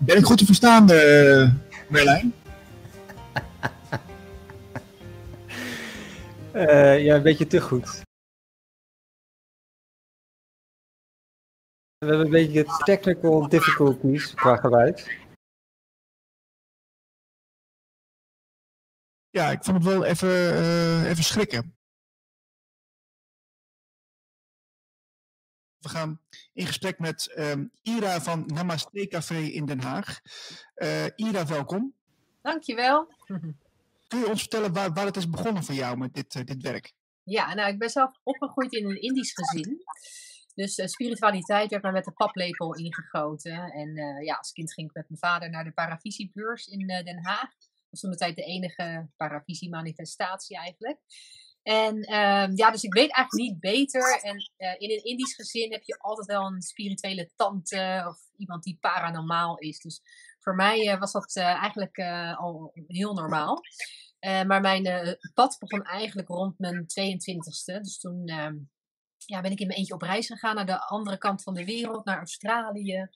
Ben ik goed te verstaan, uh, Merlijn? uh, ja, een beetje te goed. We hebben een beetje technical difficulties qua geluid. Ja, ik vond het wel even, uh, even schrikken. We gaan in gesprek met um, Ira van Namaste Café in Den Haag. Uh, Ira, welkom. Dankjewel. Kun je ons vertellen waar, waar het is begonnen voor jou met dit, uh, dit werk? Ja, nou, ik ben zelf opgegroeid in een Indisch gezin. Dus uh, spiritualiteit werd mij met de paplepel ingegoten. En ja, als kind ging ik met mijn vader naar de Paravisiebeurs in Den Haag. Dat was toen de tijd de enige Paravisi-manifestatie eigenlijk. En ehm, ja, dus ik weet eigenlijk niet beter. En uh, in een Indisch gezin heb je altijd wel een spirituele tante of iemand die paranormaal is. Dus voor mij uh, was dat uh, eigenlijk al heel normaal. maar mijn pad begon eigenlijk rond mijn 22ste. Dus toen ehm, ja, ben ik in mijn eentje op reis gegaan naar de andere kant van de wereld, naar Australië.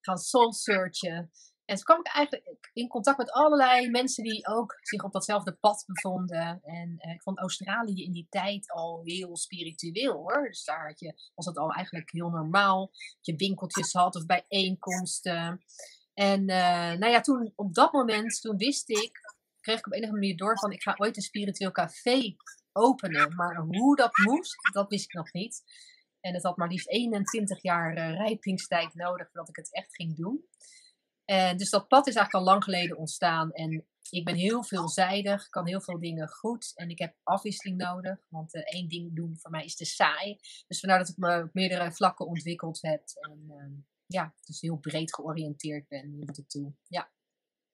Gaan soul searchen. En toen kwam ik eigenlijk in contact met allerlei mensen die ook zich op datzelfde pad bevonden. En uh, ik vond Australië in die tijd al heel spiritueel hoor. Dus daar had je, was het al eigenlijk heel normaal. Dat je winkeltjes had of bijeenkomsten. En uh, nou ja, toen op dat moment, toen wist ik, kreeg ik op enige manier door van ik ga ooit een spiritueel café openen. Maar hoe dat moest, dat wist ik nog niet. En het had maar liefst 21 jaar uh, rijpingstijd nodig voordat ik het echt ging doen. En dus dat pad is eigenlijk al lang geleden ontstaan. En ik ben heel veelzijdig, kan heel veel dingen goed. En ik heb afwisseling nodig. Want uh, één ding doen voor mij is te saai. Dus vandaar dat ik me op meerdere vlakken ontwikkeld heb. En uh, ja, dus heel breed georiënteerd ben nu ik toe. Ja.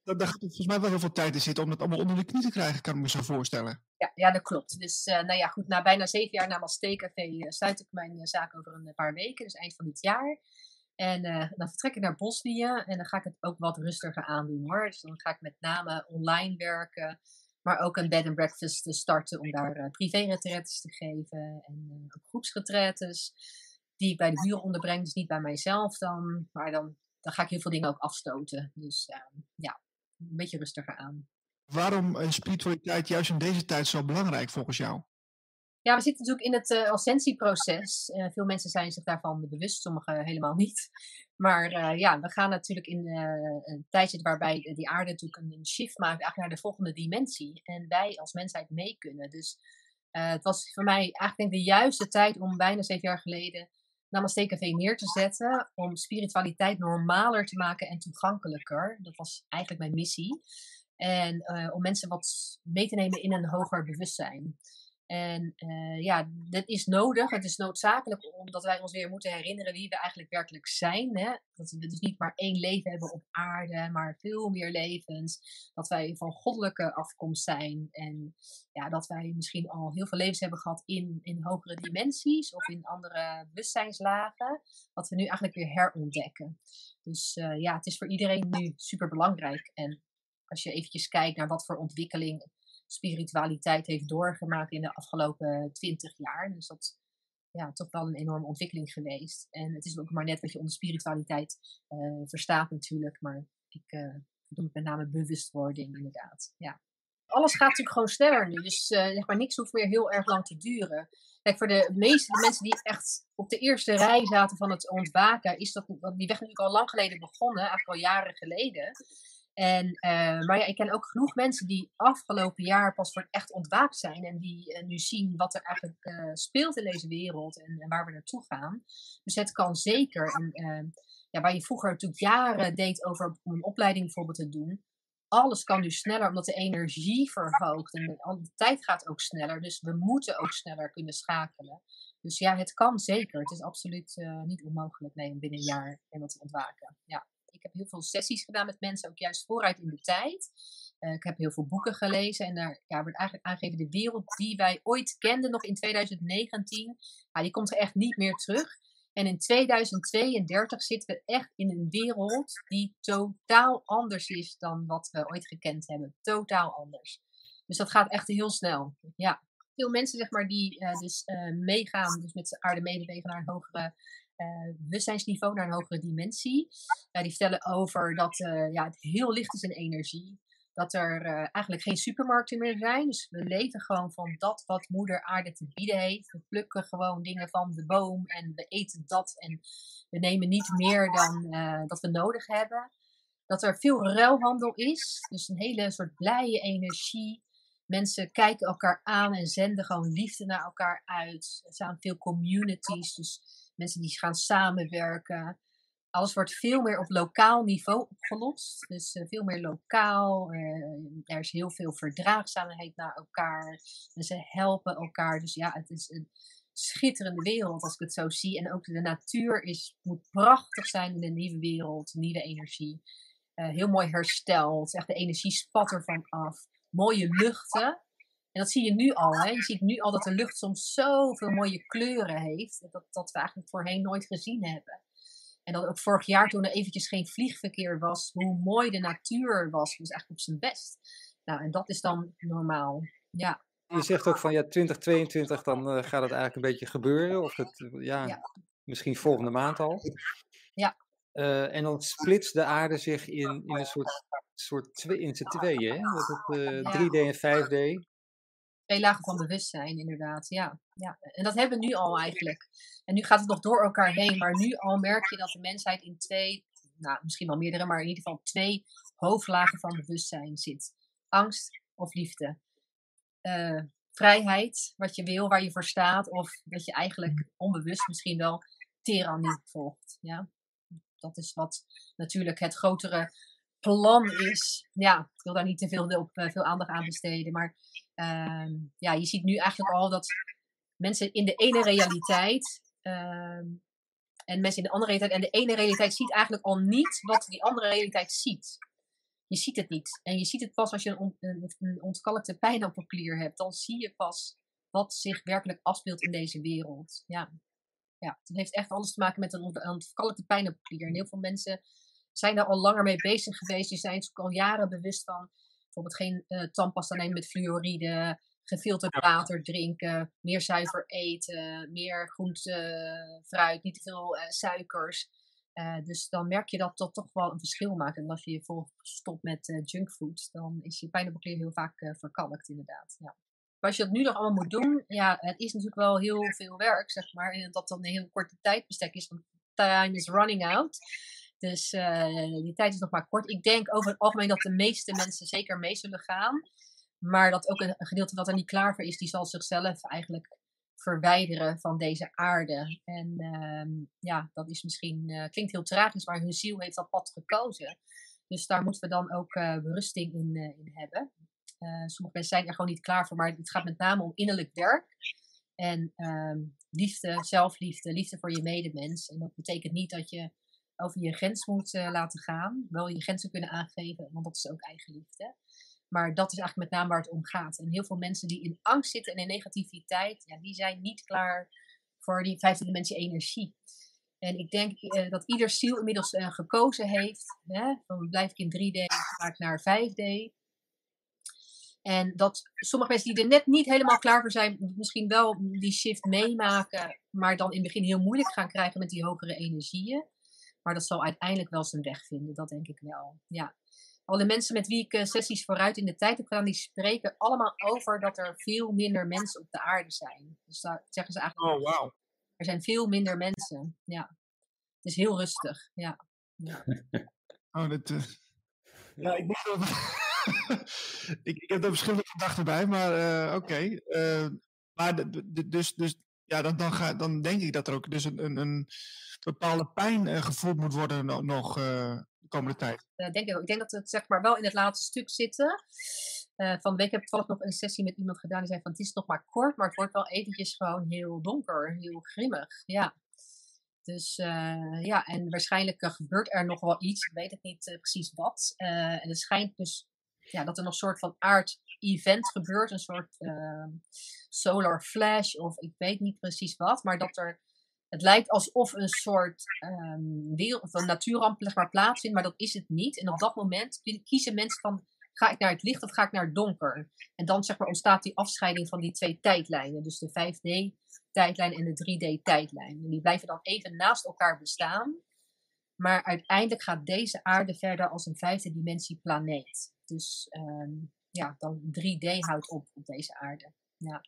Daar gaat volgens mij wel heel veel tijd in zitten om het allemaal onder de knie te krijgen, kan ik me zo voorstellen. Ja, ja dat klopt. Dus uh, nou ja, goed, na bijna zeven jaar na Maste Café sluit ik mijn zaak over een paar weken, dus eind van dit jaar. En uh, dan vertrek ik naar Bosnië en dan ga ik het ook wat rustiger aandoen hoor. Dus dan ga ik met name online werken, maar ook een bed and breakfast starten om daar uh, privé-retretes te geven en uh, ook groepsretretes die ik bij de huur onderbreng, dus niet bij mijzelf dan, maar dan, dan ga ik heel veel dingen ook afstoten. Dus ehm, ja, een beetje rustiger aan. Waarom is spiritualiteit juist in deze tijd zo belangrijk volgens jou? Ja, we zitten natuurlijk in het uh, ascensieproces. Uh, veel mensen zijn zich daarvan bewust, sommigen helemaal niet. Maar uh, ja, we gaan natuurlijk in een tijdje waarbij die aarde natuurlijk een shift maakt eigenlijk naar de volgende dimensie. En wij als mensheid mee kunnen. Dus het was voor mij eigenlijk de juiste tijd om bijna zeven jaar geleden Namaste Café neer te zetten. Om spiritualiteit normaler te maken en toegankelijker. Dat was eigenlijk mijn missie. En om mensen wat mee te nemen in een hoger bewustzijn. En uh, ja, dat is nodig. Het is noodzakelijk omdat wij ons weer moeten herinneren wie we eigenlijk werkelijk zijn. Hè? Dat we dus niet maar één leven hebben op aarde, maar veel meer levens. Dat wij van goddelijke afkomst zijn. En ja, dat wij misschien al heel veel levens hebben gehad in, in hogere dimensies of in andere bewustzijnslagen. Wat we nu eigenlijk weer herontdekken. Dus uh, ja, het is voor iedereen nu super belangrijk. En als je eventjes kijkt naar wat voor ontwikkeling spiritualiteit heeft doorgemaakt in de afgelopen twintig jaar. Dus dat ja, toch wel een enorme ontwikkeling geweest. En het is ook maar net wat je onder spiritualiteit uh, verstaat natuurlijk. Maar ik uh, doe met name bewustwording inderdaad. Ja. Alles gaat natuurlijk gewoon sneller nu. Dus uh, zeg maar, niks hoeft meer heel erg lang te duren. Kijk, voor de meeste mensen die echt op de eerste rij zaten van het ontwaken, is dat, die weg natuurlijk al lang geleden begonnen, eigenlijk al jaren geleden. En, uh, maar ja, ik ken ook genoeg mensen die afgelopen jaar pas voor het echt ontwaakt zijn. En die uh, nu zien wat er eigenlijk uh, speelt in deze wereld en, en, waar we naartoe gaan. Dus het kan zeker. En ja, waar je vroeger natuurlijk jaren deed over om een opleiding bijvoorbeeld te doen. Alles kan nu sneller omdat de energie verhoogt. En de tijd gaat ook sneller. Dus we moeten ook sneller kunnen schakelen. Dus ja, het kan zeker. Het is absoluut niet onmogelijk nee, binnen een jaar wat te ontwaken. Ja ik heb heel veel sessies gedaan met mensen, ook juist vooruit in de tijd. Uh, ik heb heel veel boeken gelezen en daar ja, wordt eigenlijk aangegeven de wereld die wij ooit kenden, nog in 2019, ja, die komt er echt niet meer terug. En in 2032 zitten we echt in een wereld die totaal anders is dan wat we ooit gekend hebben. Totaal anders. Dus dat gaat echt heel snel. Ja. Veel mensen zeg maar, die uh, dus uh, meegaan, dus met z'n aarde medewegen naar een hogere uh, bewustzijnsniveau naar een hogere dimensie. Ja, die vertellen over dat uh, ja, het heel licht is in energie. Dat er eigenlijk geen supermarkten meer zijn. Dus we leven gewoon van dat wat moeder aarde te bieden heeft. We plukken gewoon dingen van de boom en we eten dat. En we nemen niet meer dan dat we nodig hebben. Dat er veel ruilhandel is. Dus een hele soort blije energie. Mensen kijken elkaar aan en zenden gewoon liefde naar elkaar uit. Er zijn veel communities, dus mensen die gaan samenwerken. Alles wordt veel meer op lokaal niveau opgelost. Dus uh, veel meer lokaal. Uh, er is heel veel verdraagzaamheid naar elkaar. Mensen helpen elkaar. Dus ja, het is een schitterende wereld als ik het zo zie. En ook de natuur is, moet prachtig zijn in de nieuwe wereld. Nieuwe energie. Uh, heel mooi hersteld. Echt de energie spat ervan af mooie luchten. En dat zie je nu al. Hè? Je ziet nu al dat de lucht soms zoveel mooie kleuren heeft. Dat, dat we eigenlijk voorheen nooit gezien hebben. En dat ook vorig jaar toen er eventjes geen vliegverkeer was, hoe mooi de natuur was. Dus eigenlijk op zijn best. Nou, en dat is dan normaal. Ja. Je zegt ook van ja, 2022, dan uh, gaat het eigenlijk een beetje gebeuren. Of het, ja, ja. misschien volgende maand al. Ja. Uh, en dan splitst de aarde zich in, in een soort soort twee, in tweeën, hè? Dat het uh, ja. 3D en 5D. Twee lagen van bewustzijn, inderdaad. Ja, ja. En dat hebben we nu al eigenlijk. En nu gaat het nog door elkaar heen. Maar nu al merk je dat de mensheid in twee, nou misschien wel meerdere, maar in ieder geval twee hoofdlagen van bewustzijn zit: angst of liefde. Uh, vrijheid, wat je wil, waar je voor staat, of dat je eigenlijk onbewust misschien wel tirannie volgt. Ja? Dat is wat natuurlijk het grotere plan is. Ja, ik wil daar niet te veel, op, uh, veel aandacht aan besteden. Maar uh, ja, je ziet nu eigenlijk al dat mensen in de ene realiteit. Uh, en mensen in de andere realiteit. En de ene realiteit ziet eigenlijk al niet wat die andere realiteit ziet. Je ziet het niet. En je ziet het pas als je een, een ontkalkte pijnappelklier hebt. Dan zie je pas wat zich werkelijk afspeelt in deze wereld. Ja. Ja, het heeft echt alles te maken met een ontkalkte pijnappelklier. En heel veel mensen zijn daar al langer mee bezig geweest. Die zijn zich al jaren bewust van bijvoorbeeld geen uh, tandpasta nemen met fluoride, gefilterd water drinken, meer zuiver eten, meer groente, fruit, niet te veel uh, suikers. Uh, dus dan merk je dat dat toch wel een verschil maakt. En als je je vol stopt met uh, junkfood, dan is je pijnappelklier heel vaak uh, verkalkt inderdaad. Ja. Maar als je dat nu nog allemaal moet doen, ja, het is natuurlijk wel heel veel werk, zeg maar. En dat dan een heel korte tijdbestek is, want time is running out. Dus uh, die tijd is nog maar kort. Ik denk over het algemeen dat de meeste mensen zeker mee zullen gaan. Maar dat ook een, gedeelte wat er niet klaar voor is, die zal zichzelf eigenlijk verwijderen van deze aarde. En uh, ja, dat is misschien, uh, klinkt heel tragisch, maar hun ziel heeft dat pad gekozen. Dus daar moeten we dan ook uh, berusting in, in hebben. sommige mensen zijn er gewoon niet klaar voor, maar het gaat met name om innerlijk werk. En ehm, liefde, zelfliefde, liefde voor je medemens. En dat betekent niet dat je over je grens moet uh, laten gaan. Wel je grenzen kunnen aangeven, want dat is ook eigenliefde. Maar dat is eigenlijk met name waar het om gaat. En heel veel mensen die in angst zitten en in negativiteit, ja, die zijn niet klaar voor die vijfde dimensie energie. En ik denk uh, dat ieder ziel inmiddels uh, gekozen heeft. Hè, blijf ik in 3D, ga ik naar 5D. En dat sommige mensen die er net niet helemaal klaar voor zijn, misschien wel die shift meemaken, maar dan in het begin heel moeilijk gaan krijgen met die hogere energieën. Maar dat zal uiteindelijk wel zijn weg vinden, dat denk ik wel. Ja. Alle mensen met wie ik uh, sessies vooruit in de tijd heb gedaan, die spreken allemaal over dat er veel minder mensen op de aarde zijn. Dus daar zeggen ze eigenlijk. Oh, wow. Er zijn veel minder mensen. Ja. Het is heel rustig. Ja. ja. oh, dat. Uh... Ja, ik moet ik, ik heb er verschillende gedachten bij, maar uh, oké. Okay. maar dus, dus ja, dan, dan, ga, dan denk ik dat er ook dus een, een, een bepaalde pijn uh, gevoeld moet worden no, nog uh, de komende tijd. Denk ik, ik denk dat we het zeg maar wel in het laatste stuk zitten. van de week heb ik toevallig nog een sessie met iemand gedaan die zei van het is nog maar kort, maar het wordt wel eventjes gewoon heel donker, heel grimmig. Ja. Dus ja, en waarschijnlijk gebeurt er nog wel iets, ik weet het niet precies wat. en het schijnt dus ja, dat er nog een soort van aard-event gebeurt, een soort solar flash of ik weet niet precies wat, maar dat er het lijkt alsof een soort um, wereld, een natuurramp maar, plaatsvindt, maar dat is het niet. En op dat moment kiezen mensen van, ga ik naar het licht of ga ik naar het donker? En dan zeg maar, ontstaat die afscheiding van die twee tijdlijnen. Dus de 5D 2D-tijdlijn en de 3D-tijdlijn. En die blijven dan even naast elkaar bestaan. Maar uiteindelijk gaat deze aarde verder als een vijfde dimensie planeet. Dus ehm, ja, dan 3D houdt op op deze aarde. Ja.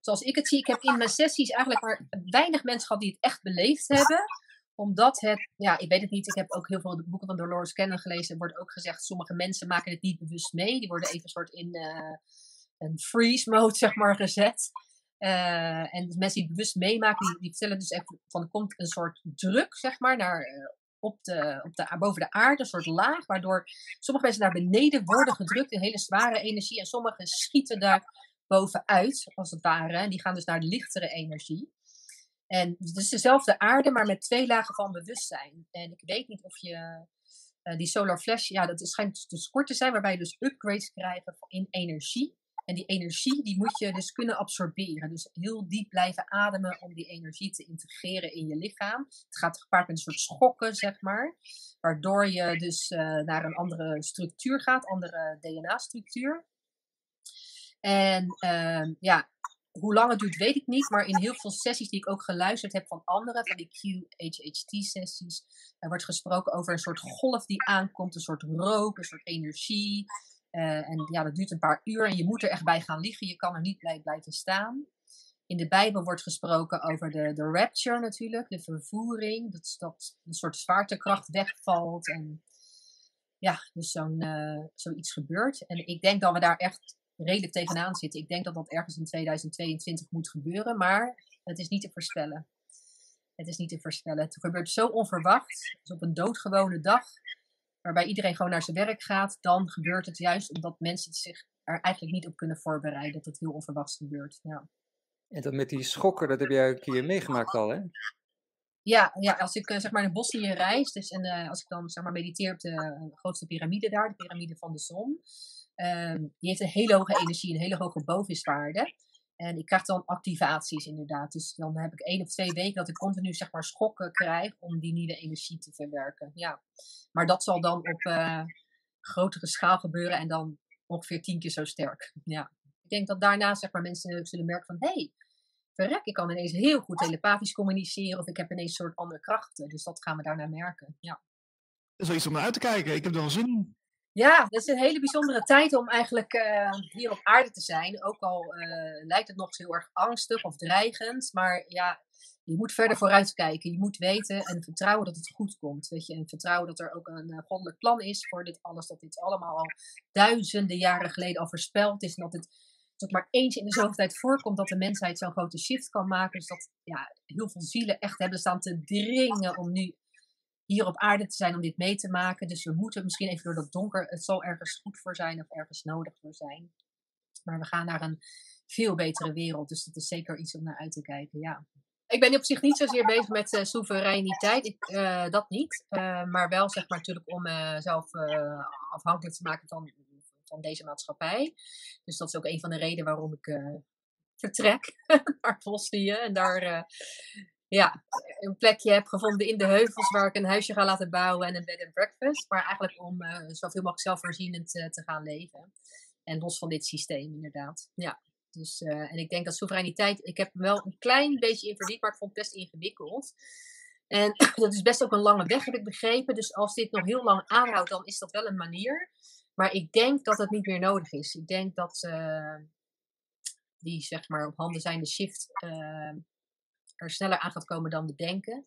Zoals ik het zie, ik heb in mijn sessies eigenlijk maar weinig mensen gehad die het echt beleefd hebben omdat het, ja, ik weet het niet, ik heb ook heel veel boeken van Dolores Cannon gelezen. Er wordt ook gezegd, sommige mensen maken het niet bewust mee. Die worden even een soort in uh, een freeze mode, zeg maar, gezet. Uh, en mensen die het bewust meemaken, die, die vertellen dus even van er komt een soort druk, zeg maar, naar, uh, op de, op de, boven de aarde, een soort laag, waardoor sommige mensen naar beneden worden gedrukt in hele zware energie en sommigen schieten daar bovenuit, als het ware. En die gaan dus naar lichtere energie. En het is dezelfde aarde, maar met twee lagen van bewustzijn. En ik weet niet of je uh, die solar flash, ja, dat schijnt dus kort te zijn, waarbij je dus upgrades krijgen in energie. En die energie, die moet je dus kunnen absorberen. Dus heel diep blijven ademen om die energie te integreren in je lichaam. Het gaat gepaard met een soort schokken, zeg maar. Waardoor je dus uh, naar een andere structuur gaat, andere DNA-structuur. En uh, ja, hoe lang het duurt, weet ik niet. Maar in heel veel sessies die ik ook geluisterd heb van anderen, van die QHHT-sessies, er wordt gesproken over een soort golf die aankomt, een soort rook, een soort energie. Uh, en ja, dat duurt een paar uur en je moet er echt bij gaan liggen. Je kan er niet bij blijven staan. In de Bijbel wordt gesproken over de, de rapture natuurlijk, de vervoering. Dat, dat een soort zwaartekracht wegvalt. En ja, dus zo'n, uh, zoiets gebeurt. En ik denk dat we daar echt redelijk tegenaan zitten. Ik denk dat dat ergens in 2022 moet gebeuren, maar het is niet te voorspellen. Het is niet te voorspellen. Het gebeurt zo onverwacht. Dus op een doodgewone dag, waarbij iedereen gewoon naar zijn werk gaat, dan gebeurt het juist omdat mensen zich er eigenlijk niet op kunnen voorbereiden dat het heel onverwachts gebeurt. Ja. En dat met die schokken, dat heb jij een keer meegemaakt al, hè? Ja, ja als ik zeg maar naar Bosnië reis, dus, en uh, als ik dan zeg maar mediteer op de grootste piramide daar, de piramide van de zon, Um, die heeft een hele hoge energie, een hele hoge boviswaarde. En ik krijg dan activaties inderdaad. Dus dan heb ik één of twee weken dat ik continu zeg maar schokken krijg om die nieuwe energie te verwerken. Ja. Maar dat zal dan op uh, grotere schaal gebeuren en dan ongeveer tien keer zo sterk. Ja. Ik denk dat daarna zeg maar mensen zullen merken van hé, hey, verrek, ik kan ineens heel goed telepathisch communiceren of ik heb ineens een soort andere krachten. Dus dat gaan we daarna merken. Ja. Dat is iets om naar uit te kijken. Ik heb wel zin in. Ja, dat is een hele bijzondere tijd om eigenlijk uh, hier op aarde te zijn. Ook al uh, lijkt het nog heel erg angstig of dreigend. Maar ja, je moet verder vooruit kijken. Je moet weten en vertrouwen dat het goed komt. Weet je? En vertrouwen dat er ook een uh, goddelijk plan is voor dit alles. Dat dit allemaal al duizenden jaren geleden al voorspeld is. En dat het dat maar eens in de zoveel tijd voorkomt dat de mensheid zo'n grote shift kan maken. Dus dat ja, heel veel zielen echt hebben staan te dringen om nu hier op aarde te zijn om dit mee te maken. Dus we moeten misschien even door dat donker. Het zal ergens goed voor zijn of ergens nodig voor zijn. Maar we gaan naar een veel betere wereld. Dus dat is zeker iets om naar uit te kijken. Ja. Ik ben op zich niet zozeer bezig met uh, soevereiniteit. Ik, uh, dat niet. Uh, maar wel zeg maar natuurlijk om mezelf afhankelijk te maken van, van deze maatschappij. Dus dat is ook een van de redenen waarom ik vertrek naar Bosnië. En daar ja, een plekje heb gevonden in de heuvels waar ik een huisje ga laten bouwen en een bed and breakfast. Maar eigenlijk om uh, zoveel mogelijk zelfvoorzienend uh, te gaan leven. En los van dit systeem, inderdaad. Ja. Dus, uh, en ik denk dat soevereiniteit, ik heb wel een klein beetje in verdiept, maar ik vond het best ingewikkeld. En dat is best ook een lange weg, heb ik begrepen. Dus als dit nog heel lang aanhoudt, dan is dat wel een manier. Maar ik denk dat het niet meer nodig is. Ik denk dat die, zeg maar, op handen zijnde shift er sneller aan gaat komen dan we denken.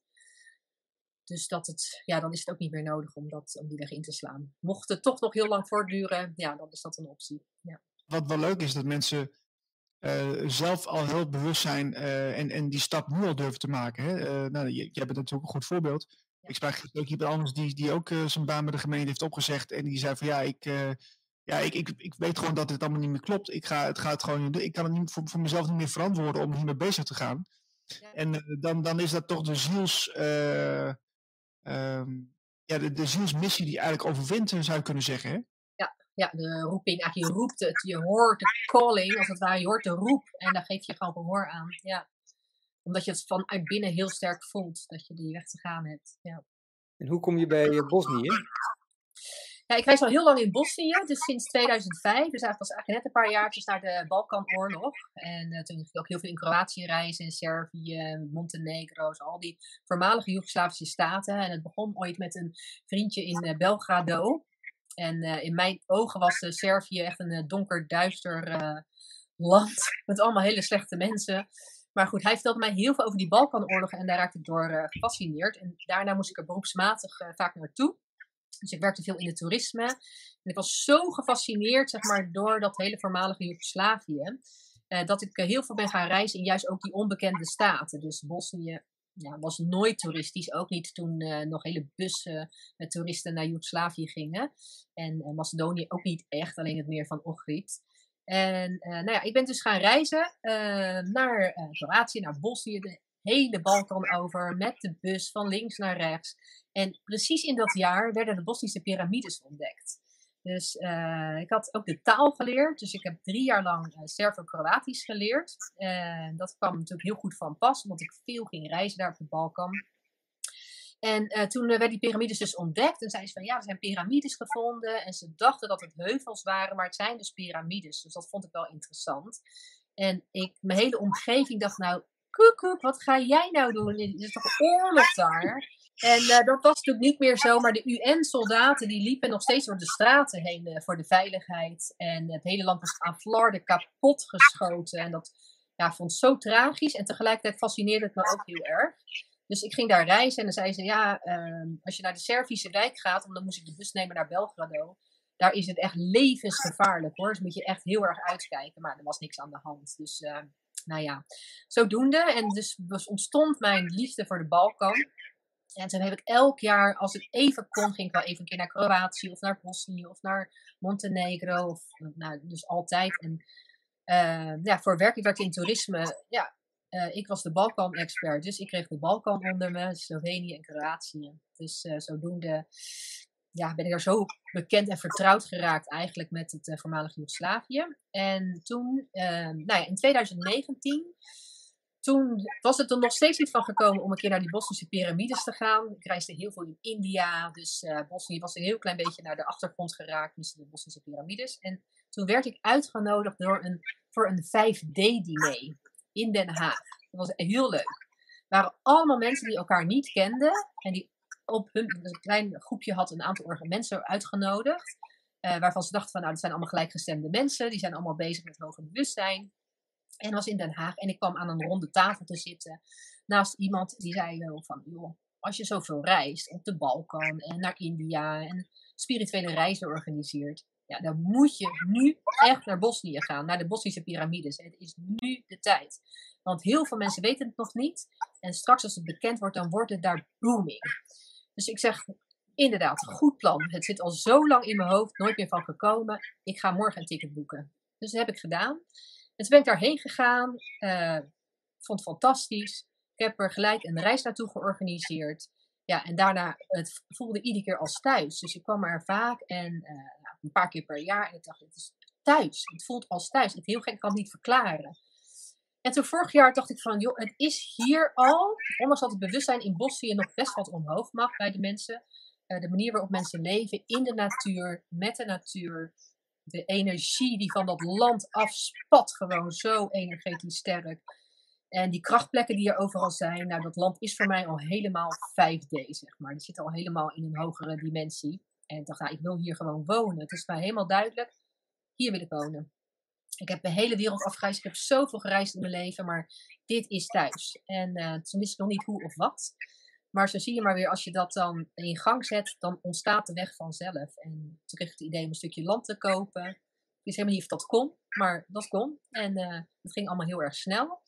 Dus dat het, ja, dan is het ook niet meer nodig om, dat, om die weg in te slaan. Mocht het toch nog heel lang voortduren, ja, dan is dat een optie. Ja. Wat wel leuk is, dat mensen uh, zelf al heel bewust zijn uh, en, en die stap nu al durven te maken. Hè? Uh, nou, je, je hebt natuurlijk een goed voorbeeld. Ja. Ik sprak ook iemand anders die, die ook zijn baan bij de gemeente heeft opgezegd. En die zei van ja, ik, ja, ik, ik, ik weet gewoon dat het allemaal niet meer klopt. Ik ga het, ga het gewoon Ik kan het niet, voor, voor mezelf niet meer verantwoorden om hiermee bezig te gaan. En uh, dan, dan is dat toch de ziels. Uh, um, ja, de, de zielsmissie die eigenlijk overwint, zou je kunnen zeggen. Hè? Ja, ja, de roeping. Eigenlijk, je roept het, je hoort de calling, als het ware. Je hoort de roep en daar geef je gewoon gehoor aan. Ja. Omdat je het vanuit binnen heel sterk voelt dat je die weg te gaan hebt. Ja. En hoe kom je bij Bosnië? Ja, ik reis al heel lang in Bosnië, dus sinds 2005. Dus eigenlijk was eigenlijk net een paar jaartjes na de Balkanoorlog. En uh, toen ging ik ook heel veel in Kroatië reizen, in Servië, Montenegro, al die voormalige Joegoslavische staten. En het begon ooit met een vriendje in uh, Belgrado. En uh, in mijn ogen was Servië echt een donker, duister land. Met allemaal hele slechte mensen. Maar goed, hij vertelde mij heel veel over die Balkanoorlog en daar raakte ik door gefascineerd. En daarna moest ik er beroepsmatig vaak naartoe. Dus ik werkte veel in het toerisme. En ik was zo gefascineerd zeg maar, door dat hele voormalige Joegoslavië. Uh, dat ik uh, heel veel ben gaan reizen in juist ook die onbekende staten. Dus Bosnië was nooit toeristisch. Ook niet toen uh, nog hele bussen met toeristen naar Joegoslavië gingen. En Macedonië ook niet echt, alleen het meer van Ohrid. En nou ja, ik ben dus gaan reizen naar Kroatië, naar Bosnië, hele Balkan over met de bus van links naar rechts. En precies in dat jaar werden de Bosnische piramides ontdekt. Dus uh, ik had ook de taal geleerd. Dus ik heb drie jaar lang uh, Servo-Kroatisch geleerd. Uh, dat kwam natuurlijk heel goed van pas, omdat ik veel ging reizen daar op de Balkan. En uh, toen werden die piramides dus ontdekt. En zeiden ze van ja, er zijn piramides gevonden. En ze dachten dat het heuvels waren, maar het zijn dus piramides. Dus dat vond ik wel interessant. En ik, mijn hele omgeving dacht nou, koek, wat ga jij nou doen? Er is toch oorlog daar? En uh, dat was natuurlijk niet meer zo, maar de UN-soldaten die liepen nog steeds door de straten heen uh, voor de veiligheid. En het hele land was aan flarden kapot geschoten. En dat ja, vond zo tragisch. En tegelijkertijd fascineerde het me ook heel erg. Dus ik ging daar reizen en dan zei ze, ja, uh, als je naar de Servische wijk gaat, dan moest ik de bus nemen naar Belgrado. Daar is het echt levensgevaarlijk hoor. Dus moet je echt heel erg uitkijken. Maar er was niks aan de hand. Dus uh, nou ja, zodoende. En dus, ontstond mijn liefde voor de Balkan. En toen heb ik elk jaar, als ik even kon, ging ik wel even een keer naar Kroatië of naar Bosnië of naar Montenegro. Of, nou, dus altijd. En uh, ja, voor werk, ik werkte in toerisme. Ja, uh, ik was de Balkan-expert. Dus ik kreeg de Balkan onder me, Slovenië en Kroatië. Dus uh, zodoende ja, ben ik er zo bekend en vertrouwd geraakt eigenlijk met het uh, voormalige Joegoslavië. En toen, nou ja, in 2019 toen was het er nog steeds niet van gekomen om een keer naar die Bosnische piramides te gaan. Ik reisde heel veel in India, dus uh, Bosnië was een heel klein beetje naar de achtergrond geraakt, dus de Bosnische piramides. En toen werd ik uitgenodigd door een, voor een 5D-diner in Den Haag. Dat was heel leuk. Waren allemaal mensen die elkaar niet kenden en die op hun een klein groepje had een aantal mensen uitgenodigd. Uh, waarvan ze dachten van nou, dat zijn allemaal gelijkgestemde mensen, die zijn allemaal bezig met hoger bewustzijn. En was in Den Haag. En ik kwam aan een ronde tafel te zitten. Naast iemand die zei wel van, joh, als je zoveel reist op de Balkan en naar India en spirituele reizen organiseert. Ja, dan moet je nu echt naar Bosnië gaan, naar de Bosnische piramides. Het is nu de tijd. Want heel veel mensen weten het nog niet. En straks als het bekend wordt, dan wordt het daar booming. Dus ik zeg, inderdaad, goed plan. Het zit al zo lang in mijn hoofd, nooit meer van gekomen. Ik ga morgen een ticket boeken. Dus dat heb ik gedaan. En toen ben ik daarheen gegaan. Uh, vond het fantastisch. Ik heb er gelijk een reis naartoe georganiseerd. Ja, en daarna, het voelde iedere keer als thuis. Dus ik kwam er vaak en uh, een paar keer per jaar. En ik dacht, het is thuis. Het voelt als thuis. Het heel gek, ik kan het niet verklaren. En toen vorig jaar dacht ik van, joh, het is hier al, ondanks dat het bewustzijn in Bosnië nog best wat omhoog mag bij de mensen. Uh, de manier waarop mensen leven in de natuur, met de natuur, de energie die van dat land afspat, gewoon zo energetisch sterk. En die krachtplekken die er overal zijn, nou dat land is voor mij al helemaal 5D, zeg maar. Die zit al helemaal in een hogere dimensie. En ik dacht, nou, ik wil hier gewoon wonen. Het is mij helemaal duidelijk, hier wil ik wonen. Ik heb de hele wereld afgereisd, ik heb zoveel gereisd in mijn leven, maar dit is thuis. En uh, toen wist ik nog niet hoe of wat. Maar zo zie je maar weer, als je dat dan in gang zet, dan ontstaat de weg vanzelf. En toen het idee om een stukje land te kopen. Ik wist helemaal niet of dat kon, maar dat kon. En uh, het ging allemaal heel erg snel.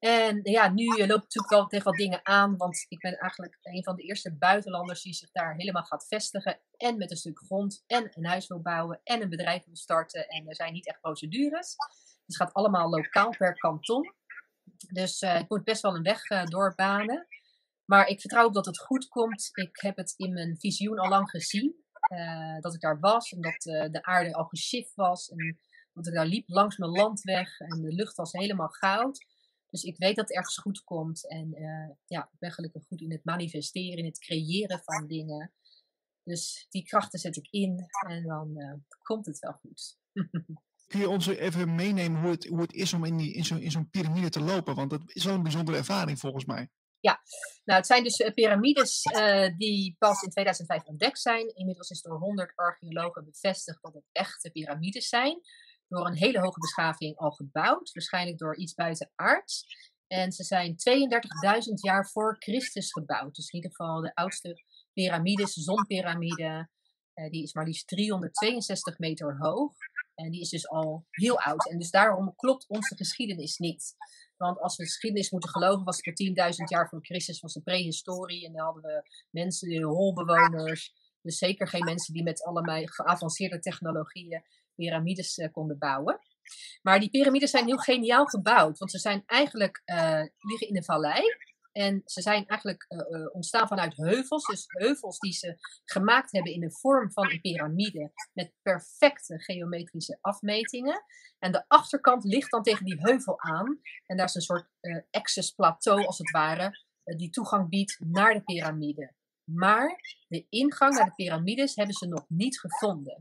En ja, nu loop ik natuurlijk wel tegen wat dingen aan, want ik ben eigenlijk een van de eerste buitenlanders die zich daar helemaal gaat vestigen. En met een stuk grond en een huis wil bouwen en een bedrijf wil starten. En er zijn niet echt procedures. Het gaat allemaal lokaal per kanton. Dus uh, ik moet best wel een weg uh, doorbanen. Maar ik vertrouw op dat het goed komt. Ik heb het in mijn visioen al lang gezien. Dat ik daar was en dat de aarde al geschift was. En dat ik daar liep langs mijn landweg en de lucht was helemaal goud. Dus ik weet dat het ergens goed komt. En uh, ja, ik ben gelukkig goed in het manifesteren, in het creëren van dingen. Dus die krachten zet ik in en dan uh, komt het wel goed. Kun je ons even meenemen hoe het, hoe het is om in, die, in zo'n in zo'n piramide te lopen? Want dat is wel een bijzondere ervaring volgens mij. Ja, nou het zijn dus uh, piramides uh, die pas in 2005 ontdekt zijn. Inmiddels is door 100 archeologen bevestigd dat het echte piramides zijn. Door een hele hoge beschaving al gebouwd, waarschijnlijk door iets buitenaards. En ze zijn 32.000 jaar voor Christus gebouwd. Dus in ieder geval de oudste piramides, de zonpiramide, uh, die is maar liefst 362 meter hoog. En die is dus al heel oud. En dus daarom klopt onze geschiedenis niet. Want als we de geschiedenis moeten geloven, was het voor 10.000 jaar voor Christus was de prehistorie. En dan hadden we mensen, holbewoners. Dus zeker geen mensen die met allerlei geavanceerde technologieën piramides uh, konden bouwen. Maar die piramides zijn heel geniaal gebouwd. Want ze zijn eigenlijk, uh, liggen in een vallei. En ze zijn eigenlijk uh, ontstaan vanuit heuvels. Dus heuvels die ze gemaakt hebben in de vorm van een piramide. Met perfecte geometrische afmetingen. En de achterkant ligt dan tegen die heuvel aan. En daar is een soort access plateau als het ware. Die toegang biedt naar de piramide. Maar de ingang naar de piramides hebben ze nog niet gevonden.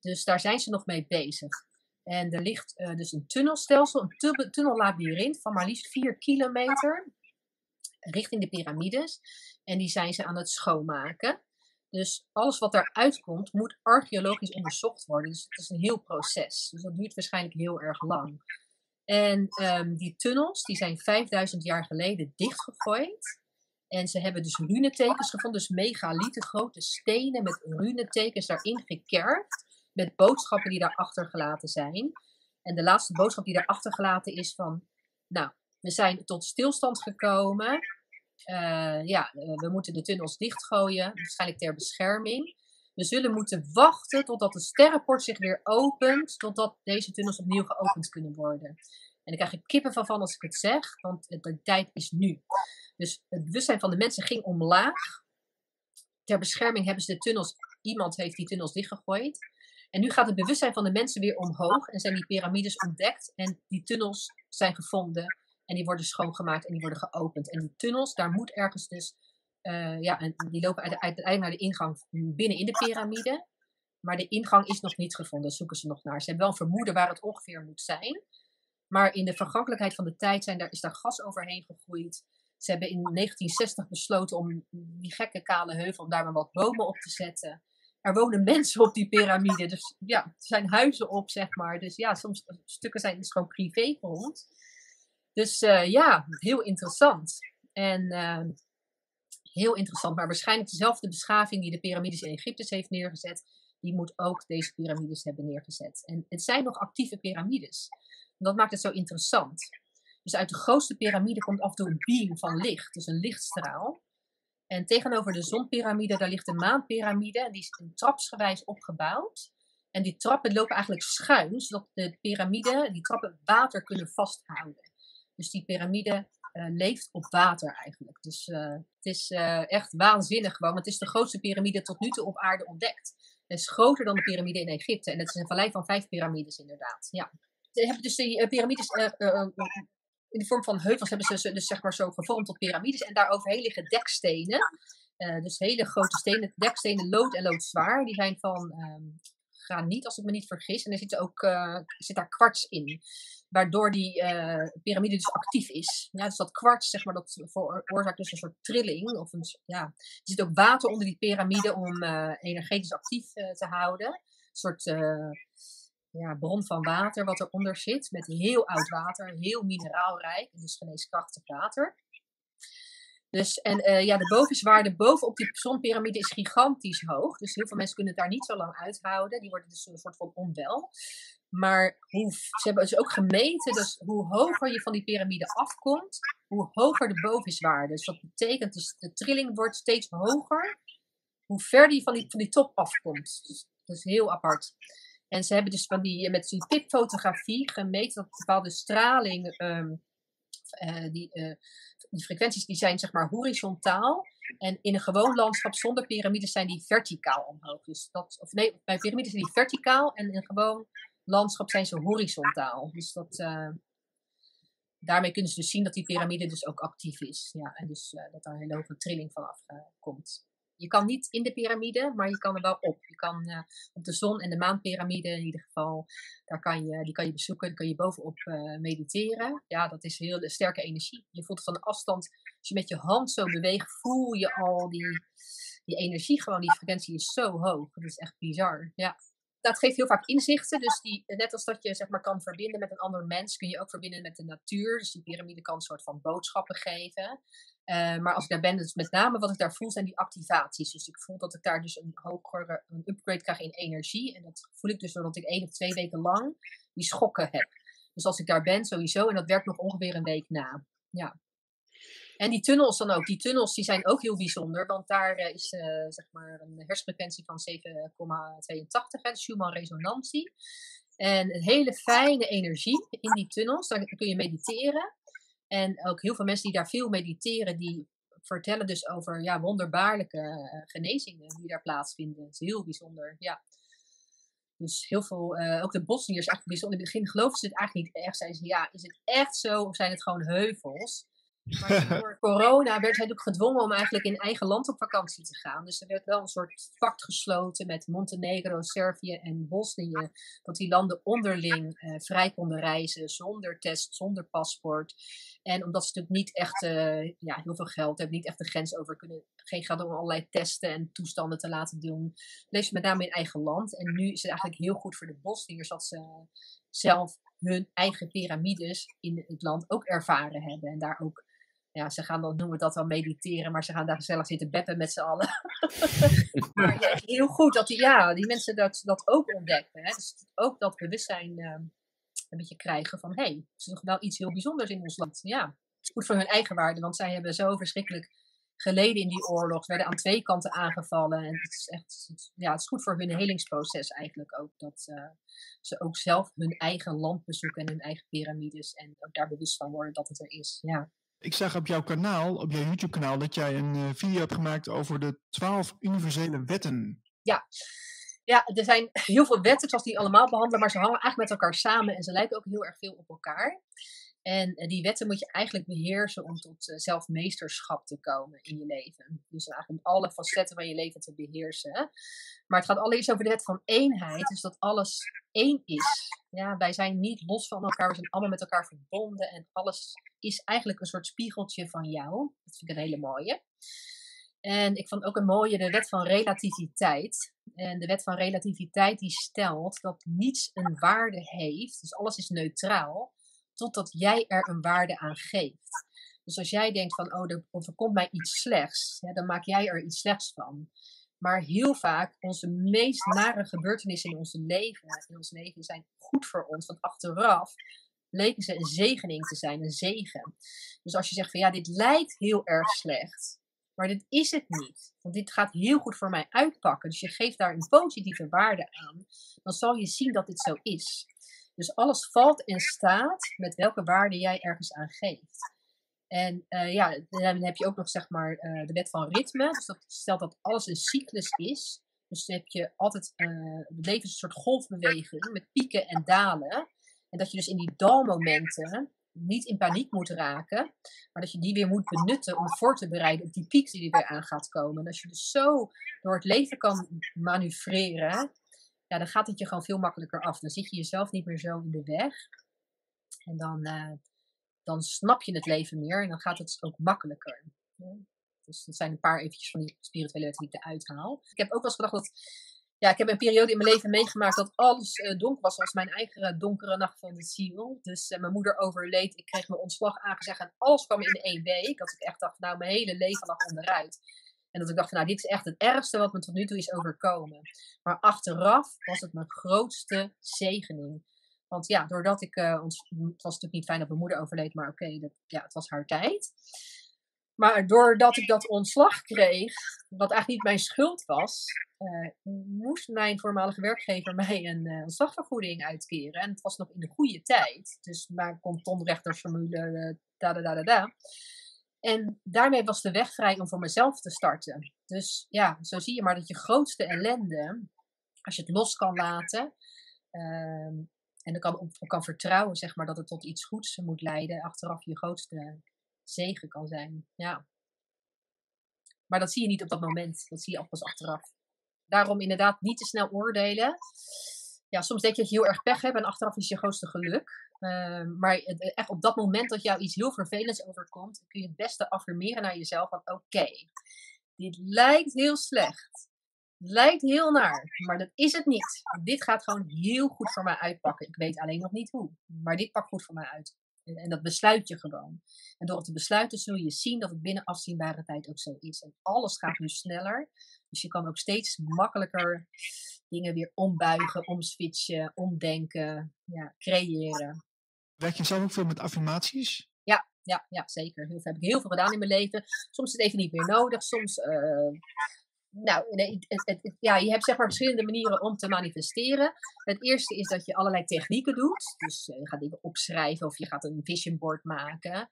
Dus daar zijn ze nog mee bezig. En er ligt dus een tunnelstelsel, een tunnellabyrint van maar liefst 4 kilometer richting de piramides. En die zijn ze aan het schoonmaken. Dus alles wat daaruit komt, moet archeologisch onderzocht worden. Dus het is een heel proces. Dus dat duurt waarschijnlijk heel erg lang. En um, die tunnels, die zijn 5000 jaar geleden dichtgegooid. En ze hebben dus runetekens gevonden, dus megalieten, grote stenen met runetekens daarin gekerfd. Met boodschappen die daar achtergelaten zijn. En de laatste boodschap die daar achtergelaten is van, nou, we zijn tot stilstand gekomen. Uh, ja, uh, we moeten de tunnels dichtgooien, waarschijnlijk ter bescherming. We zullen moeten wachten totdat de sterrenpoort zich weer opent, totdat deze tunnels opnieuw geopend kunnen worden. En ik krijg er kippen van, van als ik het zeg, want de tijd is nu. Dus het bewustzijn van de mensen ging omlaag. Ter bescherming hebben ze de tunnels, iemand heeft die tunnels dichtgegooid. En nu gaat het bewustzijn van de mensen weer omhoog en zijn die piramides ontdekt en die tunnels zijn gevonden. En die worden schoongemaakt en die worden geopend. En die tunnels, daar moet ergens dus, uh, ja, en die lopen uiteindelijk naar de ingang binnen in de piramide. Maar de ingang is nog niet gevonden, zoeken ze nog naar. Ze hebben wel een vermoeden waar het ongeveer moet zijn. Maar in de vergankelijkheid van de tijd zijn daar, is daar gas overheen gegroeid. Ze hebben in 1960 besloten om die gekke kale heuvel, om daar maar wat bomen op te zetten. Er wonen mensen op die piramide, dus ja, er zijn huizen op, zeg maar. Dus ja, soms stukken zijn dus gewoon privégrond. Dus uh, ja, heel interessant. En uh, heel interessant, maar waarschijnlijk dezelfde beschaving die de piramides in Egypte heeft neergezet, die moet ook deze piramides hebben neergezet. En het zijn nog actieve piramides. Dat maakt het zo interessant. Dus uit de grootste piramide komt af en toe een beam van licht, dus een lichtstraal. En tegenover de zonpiramide, daar ligt de maanpiramide. En die is trapsgewijs opgebouwd. En die trappen lopen eigenlijk schuin, zodat de piramide, die trappen water kunnen vasthouden. Dus die piramide uh, leeft op water eigenlijk. Dus uh, het is uh, echt waanzinnig gewoon. Want het is de grootste piramide tot nu toe op aarde ontdekt. Het is groter dan de piramide in Egypte. En het is een vallei van vijf piramides inderdaad. Ja. Ze hebben dus die piramides in de vorm van heuvels hebben ze dus zeg maar zo gevormd tot piramides. En daar overheen liggen dekstenen. dus hele grote stenen, dekstenen, lood en loodzwaar. Die zijn van um, graniet, als ik me niet vergis. En er zit ook zit daar kwarts in waardoor die uh, piramide dus actief is. Ja, dus dat kwarts, zeg maar, dat veroorzaakt dus een soort trilling. Of een, ja. Er zit ook water onder die piramide om energetisch actief te houden. Een soort ja, bron van water wat eronder zit, met heel oud water, heel mineraalrijk, en dus geneeskrachtig water. Dus, en ja, de bovenswaarde bovenop die zonpiramide is gigantisch hoog. Dus heel veel mensen kunnen het daar niet zo lang uithouden. Die worden dus een soort van onwel. Maar hoe, ze hebben dus ook gemeten, dus hoe hoger je van die piramide afkomt, hoe hoger de boviswaarde. Dus dat betekent, dus de trilling wordt steeds hoger, hoe verder je van die, van die top afkomt. Dus dat is heel apart. En ze hebben dus van die, met die tipfotografie gemeten dat bepaalde straling, um, uh, die, uh, die frequenties die zijn zeg maar horizontaal. En in een gewoon landschap zonder piramides zijn die verticaal omhoog. Dus dat, of nee, bij piramides zijn die verticaal en in een gewoon landschap zijn ze horizontaal. Dus dat, uh, daarmee kunnen ze dus zien dat die piramide dus ook actief is. Ja, en dus dat daar een hele hoge trilling vanaf uh, komt. Je kan niet in de piramide, maar je kan er wel op. Je kan uh, op de zon- en de maanpiramide in ieder geval, daar kan je, die kan je bezoeken, daar kan je bovenop uh, mediteren. Ja, dat is heel sterke energie. Je voelt van de afstand, als je met je hand zo beweegt, voel je al die, die energie gewoon, die frequentie is zo hoog. Dat is echt bizar, ja dat geeft heel vaak inzichten. Dus die, net als dat je zeg maar, kan verbinden met een ander mens, kun je ook verbinden met de natuur. Dus die piramide kan een soort van boodschappen geven. Uh, maar als ik daar ben, dus met name wat ik daar voel, zijn die activaties. Dus ik voel dat ik daar dus een hogere een upgrade krijg in energie. En dat voel ik dus doordat ik één of twee weken lang die schokken heb. Dus als ik daar ben, sowieso. En dat werkt nog ongeveer een week na. Ja. En die tunnels dan ook. Die tunnels die zijn ook heel bijzonder, want daar uh, is uh, zeg maar een hersenfrequentie van 7,82, de Schumann resonantie. En een hele fijne energie in die tunnels. Daar kun je mediteren. En ook heel veel mensen die daar veel mediteren, die vertellen dus over ja, wonderbaarlijke uh, genezingen die daar plaatsvinden. Het is heel bijzonder, ja. Dus heel veel, ook de Bosniërs, eigenlijk bijzonder. In het begin geloven ze het eigenlijk niet echt. Zeiden ze, ja, is het echt zo of zijn het gewoon heuvels? Maar door corona werd hij ook gedwongen om eigenlijk in eigen land op vakantie te gaan. Dus er werd wel een soort pact gesloten met Montenegro, Servië en Bosnië. Dat die landen onderling uh, vrij konden reizen zonder test, zonder paspoort. En omdat ze natuurlijk niet echt uh, ja, heel veel geld hebben, niet echt de grens over kunnen, geen geld om allerlei testen en toestanden te laten doen. Bleef ze met name in eigen land. En nu is het eigenlijk heel goed voor de Bosniërs dat ze zelf hun eigen piramides in het land ook ervaren hebben. En daar ook ja, ze gaan dan, noemen dat wel mediteren, maar ze gaan daar gezellig zitten beppen met z'n allen. maar ja, heel goed dat die, ja, die mensen dat, dat ook ontdekken. Hè? Dus ook dat bewustzijn uh, een beetje krijgen van, hé, hey, is toch wel iets heel bijzonders in ons land. Ja, het is goed voor hun eigen waarde, want zij hebben zo verschrikkelijk geleden in die oorlog. Ze werden aan twee kanten aangevallen. En het is echt, ja, het is goed voor hun helingsproces eigenlijk ook. Dat uh, ze ook zelf hun eigen land bezoeken en hun eigen piramides. En ook daar bewust van worden dat het er is. Ja. Ik zag op jouw kanaal, op jouw YouTube-kanaal, dat jij een uh, video hebt gemaakt over de twaalf universele wetten. Ja. ja, er zijn heel veel wetten, zoals die allemaal behandelen, maar ze hangen eigenlijk met elkaar samen en ze lijken ook heel erg veel op elkaar. En uh, die wetten moet je eigenlijk beheersen om tot uh, zelfmeesterschap te komen in je leven. Dus eigenlijk om alle facetten van je leven te beheersen. Maar het gaat allereerst over de wet van eenheid, dus dat alles één is. Ja, wij zijn niet los van elkaar, we zijn allemaal met elkaar verbonden en alles is eigenlijk een soort spiegeltje van jou. Dat vind ik een hele mooie. En ik vond ook een mooie de wet van relativiteit. En de wet van relativiteit die stelt dat niets een waarde heeft, dus alles is neutraal, totdat jij er een waarde aan geeft. Dus als jij denkt van, oh, er overkomt mij iets slechts, dan maak jij er iets slechts van. Maar heel vaak, onze meest nare gebeurtenissen in ons leven, in ons leven zijn goed voor ons. Want achteraf leken ze een zegening te zijn, een zegen. Dus als je zegt van ja, dit lijkt heel erg slecht, maar dit is het niet. Want dit gaat heel goed voor mij uitpakken. Dus je geeft daar een positieve waarde aan. Dan zal je zien dat dit zo is. Dus alles valt en staat met welke waarde jij ergens aan geeft. En uh, ja, dan heb je ook nog zeg maar uh, de wet van ritme. Dus dat stelt dat alles een cyclus is. Dus dan heb je altijd, uh, het leven is een soort golfbeweging met pieken en dalen. En dat je dus in die dalmomenten niet in paniek moet raken, maar dat je die weer moet benutten om voor te bereiden op die piek die er weer aan gaat komen. En als je dus zo door het leven kan manoeuvreren, ja, dan gaat het je gewoon veel makkelijker af. Dan zit je jezelf niet meer zo in de weg. En dan, uh, dan snap je het leven meer en dan gaat het ook makkelijker. Dus dat zijn een paar eventjes van die spirituele wetten die ik eruit haal. Ik heb ook wel eens gedacht dat ja, ik heb een periode in mijn leven meegemaakt dat alles uh, donker was, zoals mijn eigen donkere nacht van de ziel. Dus uh, mijn moeder overleed, ik kreeg mijn ontslag aangezegd en alles kwam in één week. Dat ik echt dacht, nou, mijn hele leven lag onderuit. En dat ik dacht, van, nou, dit is echt het ergste wat me tot nu toe is overkomen. Maar achteraf was het mijn grootste zegening. Want ja, doordat ik, uh, ons, het was natuurlijk niet fijn dat mijn moeder overleed, maar oké, ja, het was haar tijd. Maar doordat ik dat ontslag kreeg, wat eigenlijk niet mijn schuld was, uh, moest mijn voormalige werkgever mij een uh, ontslagvergoeding uitkeren. En het was nog in de goede tijd. Dus maar kantonrechtersformule, uh, da da da da da. En daarmee was de weg vrij om voor mezelf te starten. Dus ja, zo zie je maar dat je grootste ellende, als je het los kan laten, ehm, en dan kan, op, kan vertrouwen, zeg maar, dat het tot iets goeds moet leiden, achteraf je grootste zegen kan zijn. Ja. Maar dat zie je niet op dat moment. Dat zie je pas achteraf. Daarom inderdaad niet te snel oordelen. Ja, soms denk je dat je heel erg pech hebt en achteraf is je grootste geluk. Ehm, maar echt op dat moment dat jou iets heel vervelends overkomt, kun je het beste affirmeren naar jezelf van oké, dit lijkt heel slecht. Lijkt heel naar, maar dat is het niet. Dit gaat gewoon heel goed voor mij uitpakken. Ik weet alleen nog niet hoe, maar dit pakt goed voor mij uit. En dat besluit je gewoon. En door het te besluiten zul je zien dat het binnen afzienbare tijd ook zo is. En alles gaat nu sneller. Dus je kan ook steeds makkelijker dingen weer ombuigen, omswitchen, omdenken, ja, creëren. Werk je zelf ook veel met affirmaties? Ja, ja, ja zeker. Heel heb ik heel veel gedaan in mijn leven. Soms is het even niet meer nodig. Soms uh, nou, ja, je hebt zeg maar verschillende manieren om te manifesteren. Het eerste is dat je allerlei technieken doet. Dus uh, je gaat dingen opschrijven of je gaat een vision board maken.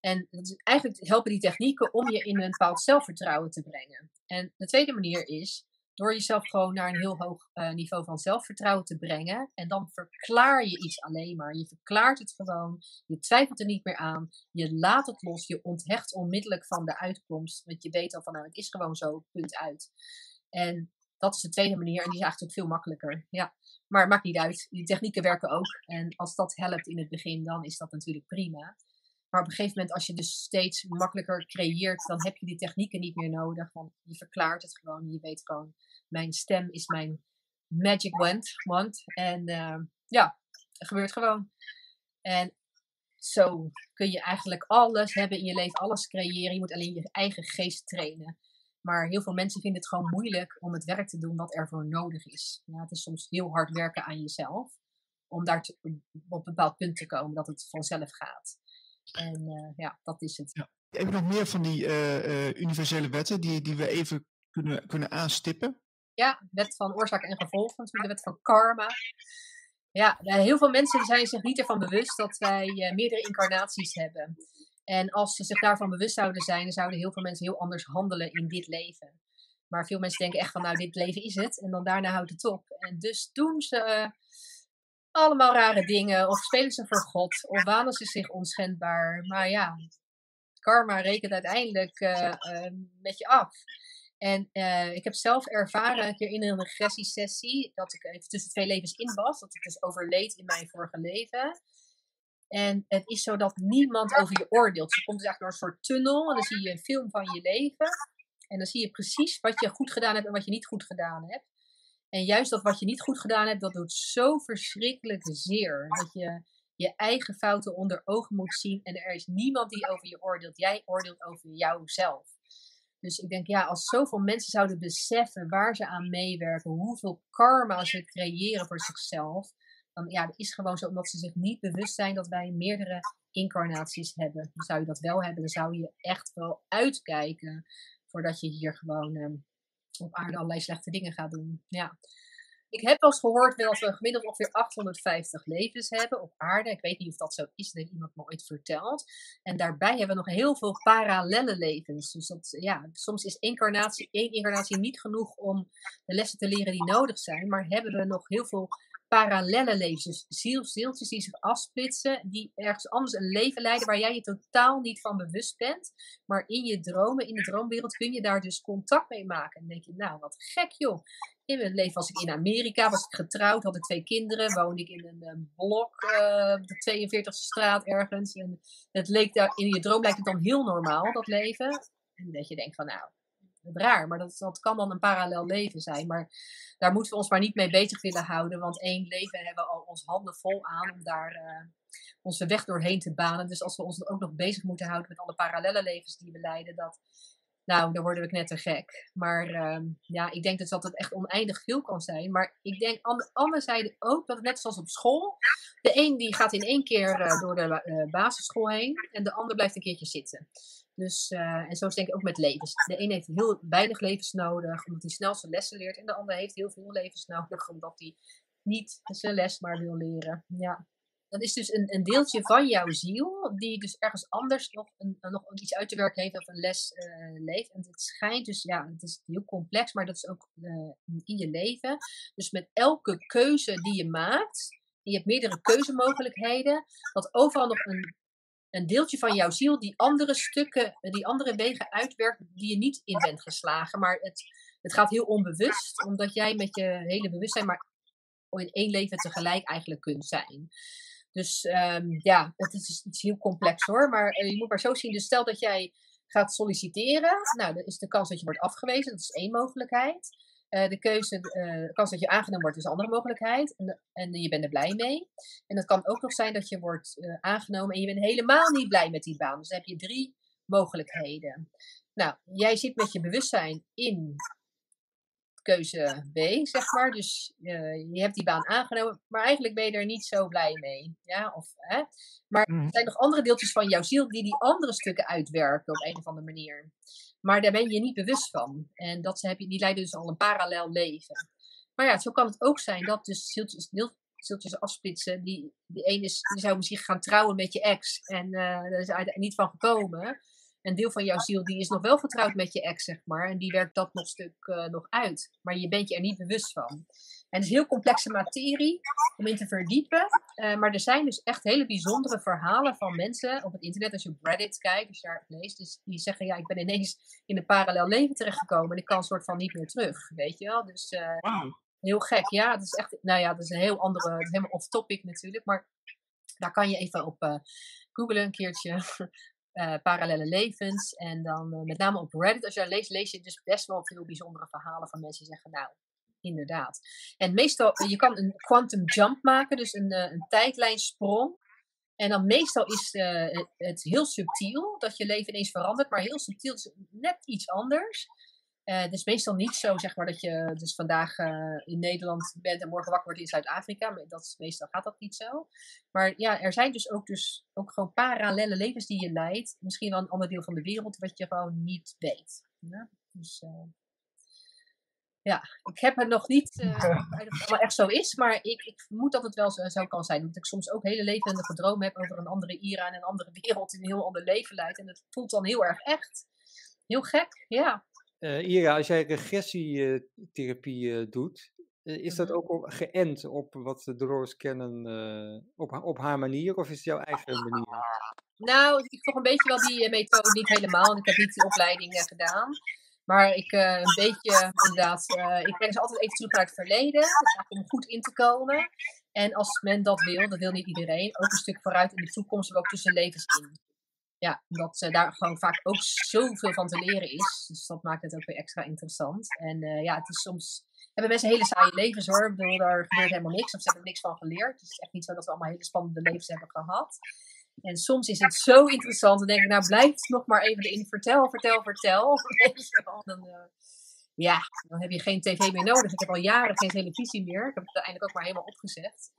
En eigenlijk helpen die technieken om je in een bepaald zelfvertrouwen te brengen. En de tweede manier is door jezelf gewoon naar een heel hoog uh, niveau van zelfvertrouwen te brengen. En dan verklaar je iets alleen maar. Je verklaart het gewoon. Je twijfelt er niet meer aan. Je laat het los. Je onthecht onmiddellijk van de uitkomst. Want je weet al van nou, het is gewoon zo, punt uit. En dat is de tweede manier. En die is eigenlijk veel makkelijker. Ja. Maar het maakt niet uit. Die technieken werken ook. En als dat helpt in het begin, dan is dat natuurlijk prima. Maar op een gegeven moment, als je dus steeds makkelijker creëert, dan heb je die technieken niet meer nodig. Want je verklaart het gewoon. Je weet gewoon, mijn stem is mijn magic wand. wand. En uh, ja, het gebeurt gewoon. En zo kun je eigenlijk alles hebben in je leven, alles creëren. Je moet alleen je eigen geest trainen. Maar heel veel mensen vinden het gewoon moeilijk om het werk te doen wat ervoor nodig is. Ja, het is soms heel hard werken aan jezelf. Om daar op een bepaald punt te komen dat het vanzelf gaat. En uh, ja, dat is het. Ja. Even nog meer van die uh, uh, universele wetten die, die we even kunnen, kunnen aanstippen. Ja, wet van oorzaak en gevolg natuurlijk, de wet van karma. Ja, heel veel mensen zijn zich niet ervan bewust dat wij meerdere incarnaties hebben. En als ze zich daarvan bewust zouden zijn, dan zouden heel veel mensen heel anders handelen in dit leven. Maar veel mensen denken echt van, nou, dit leven is het. En dan daarna houdt het op. En dus doen ze allemaal rare dingen. Of spelen ze voor God. Of wanen ze zich onschendbaar. Maar ja, karma rekent uiteindelijk uh, uh, met je af. En uh, ik heb zelf ervaren een keer in een regressiesessie dat ik even tussen twee levens in was. Dat ik dus overleed in mijn vorige leven. En het is zo dat niemand over je oordeelt. Je komt dus eigenlijk door een soort tunnel en dan zie je een film van je leven. En dan zie je precies wat je goed gedaan hebt en wat je niet goed gedaan hebt. En juist dat wat je niet goed gedaan hebt, dat doet zo verschrikkelijk zeer. Dat je je eigen fouten onder ogen moet zien. En er is niemand die over je oordeelt. Jij oordeelt over jouzelf. Dus ik denk, ja, als zoveel mensen zouden beseffen waar ze aan meewerken, hoeveel karma ze creëren voor zichzelf, dan ja, het is gewoon zo omdat ze zich niet bewust zijn dat wij meerdere incarnaties hebben. Dan zou je dat wel hebben, dan zou je echt wel uitkijken voordat je hier gewoon op aarde allerlei slechte dingen gaat doen. Ja. Ik heb wel eens gehoord dat we gemiddeld ongeveer 850 levens hebben op aarde. Ik weet niet of dat zo is, dat iemand me ooit verteld. En daarbij hebben we nog heel veel parallelle levens. Dus dat, ja, soms is incarnatie, één incarnatie niet genoeg om de lessen te leren die nodig zijn. Maar hebben we nog heel veel parallelle levens. Dus zieltjes die zich afsplitsen, die ergens anders een leven leiden waar jij je totaal niet van bewust bent. Maar in je dromen, in de droomwereld, kun je daar dus contact mee maken. En dan denk je, nou wat gek joh. In mijn leven was ik in Amerika, was ik getrouwd, had ik twee kinderen, woonde ik in een, een blok uh, op de 42e straat ergens. En het leek daar, in je droom lijkt het dan heel normaal, dat leven. En dat je denkt van nou, raar, maar dat, dat kan dan een parallel leven zijn. Maar daar moeten we ons maar niet mee bezig willen houden, want één leven hebben we al ons handen vol aan om daar uh, onze weg doorheen te banen. Dus als we ons ook nog bezig moeten houden met alle parallele levens die we leiden, dat, nou, dan worden we net te gek. Maar uh, ja, ik denk dus dat het echt oneindig veel kan zijn. Maar ik denk aan de zijde ook dat het net zoals op school. De een die gaat in één keer uh, door de uh, basisschool heen en de ander blijft een keertje zitten. Dus, uh, en zo is denk ik ook met levens. De een heeft heel weinig levens nodig, omdat hij snel zijn lessen leert. En de ander heeft heel veel levens nodig, omdat hij niet zijn les maar wil leren. Ja. Dat is dus een, een deeltje van jouw ziel, die dus ergens anders nog, een, nog iets uit te werken heeft of een les uh, leeft. En het schijnt dus, ja, het is heel complex, maar dat is ook uh, in je leven. Dus met elke keuze die je maakt, je hebt meerdere keuzemogelijkheden, dat overal nog een een deeltje van jouw ziel die andere stukken, die andere wegen uitwerkt die je niet in bent geslagen. Maar het, het gaat heel onbewust, omdat jij met je hele bewustzijn maar in één leven tegelijk eigenlijk kunt zijn. Dus ehm, ja, het is heel complex hoor. Maar eh, je moet maar zo zien. Dus stel dat jij gaat solliciteren. Nou, dan is de kans dat je wordt afgewezen. Dat is één mogelijkheid. Uh, de keuze, uh, de kans dat je aangenomen wordt, is een andere mogelijkheid. En, en, je bent er blij mee. En het kan ook nog zijn dat je wordt uh, aangenomen en je bent helemaal niet blij met die baan. Dus dan heb je drie mogelijkheden. Nou, jij zit met je bewustzijn in keuze B, zeg maar. Dus je hebt die baan aangenomen, maar eigenlijk ben je er niet zo blij mee. Ja? Of, hè? Maar er zijn nog andere deeltjes van jouw ziel die die andere stukken uitwerken op een of andere manier. Maar daar ben je niet bewust van. En dat heb je, die leiden dus al een parallel leven. Maar ja, zo kan het ook zijn dat dus zieltjes, zieltjes afsplitsen. Die, die een is, die zou misschien gaan trouwen met je ex. En uh, daar is er niet van gekomen een deel van jouw ziel die is nog wel vertrouwd met je ex, zeg maar. En die werkt dat nog stuk uh, nog uit. Maar je bent je er niet bewust van. En het is heel complexe materie om in te verdiepen. Uh, maar er zijn dus echt hele bijzondere verhalen van mensen op het internet. Als je op Reddit kijkt, als je daar leest. Dus die zeggen, ja, ik ben ineens in een parallel leven terechtgekomen. En ik kan soort van niet meer terug, weet je wel. Dus uh, wow. heel gek. Ja, het is echt, nou ja, dat is een heel andere, het is helemaal off-topic natuurlijk. Maar daar kan je even op googlen een keertje. Uh, parallele levens. En dan uh, met name op Reddit, als je leest, lees je dus best wel veel bijzondere verhalen van mensen die zeggen, nou, inderdaad. En meestal, je kan een quantum jump maken, dus een, uh, tijdlijnsprong. En dan meestal is het heel subtiel, dat je leven ineens verandert, maar heel subtiel net iets anders. Uh, het is meestal niet zo, zeg maar, dat je dus vandaag uh, in Nederland bent en morgen wakker wordt in Zuid-Afrika. Maar dat is, meestal gaat dat niet zo. Maar ja, er zijn dus ook, dus ook gewoon parallele levens die je leidt. Misschien wel een ander deel van de wereld wat je gewoon niet weet. Ja? Dus uh, ja, ik heb het nog niet of het wel echt zo is, maar ik, ik vermoed dat het wel zo, zo kan zijn. Omdat ik soms ook hele levendige dromen heb over een andere Ira en een andere wereld in een heel ander leven leidt. En het voelt dan heel erg echt. Heel gek, ja. Uh, Ira, als jij regressietherapie uh, doet, uh, is dat ook geënt op wat de Dolores kennen op, op haar manier of is het jouw eigen manier? Nou, ik volg een beetje wel die methode, niet helemaal, want ik heb niet die opleiding gedaan. Maar ik een beetje, inderdaad, ik breng ze altijd even terug naar het verleden, dus om goed in te komen. En als men dat wil, dat wil niet iedereen, ook een stuk vooruit in de toekomst, ook tussen levens in ja, omdat uh, daar gewoon vaak ook zoveel van te leren is. Dus dat maakt het ook weer extra interessant. En uh, ja, het is soms. Hebben mensen hele saaie levens hoor. Ik bedoel, daar gebeurt helemaal niks. Of ze hebben niks van geleerd. Het is echt niet zo dat we allemaal hele spannende levens hebben gehad. En soms is het zo interessant. Dan denk ik, nou blijf nog maar even erin. Vertel, vertel, vertel. dan, uh, ja, dan heb je geen tv meer nodig. Ik heb al jaren geen televisie meer. Ik heb het uiteindelijk ook maar helemaal opgezet.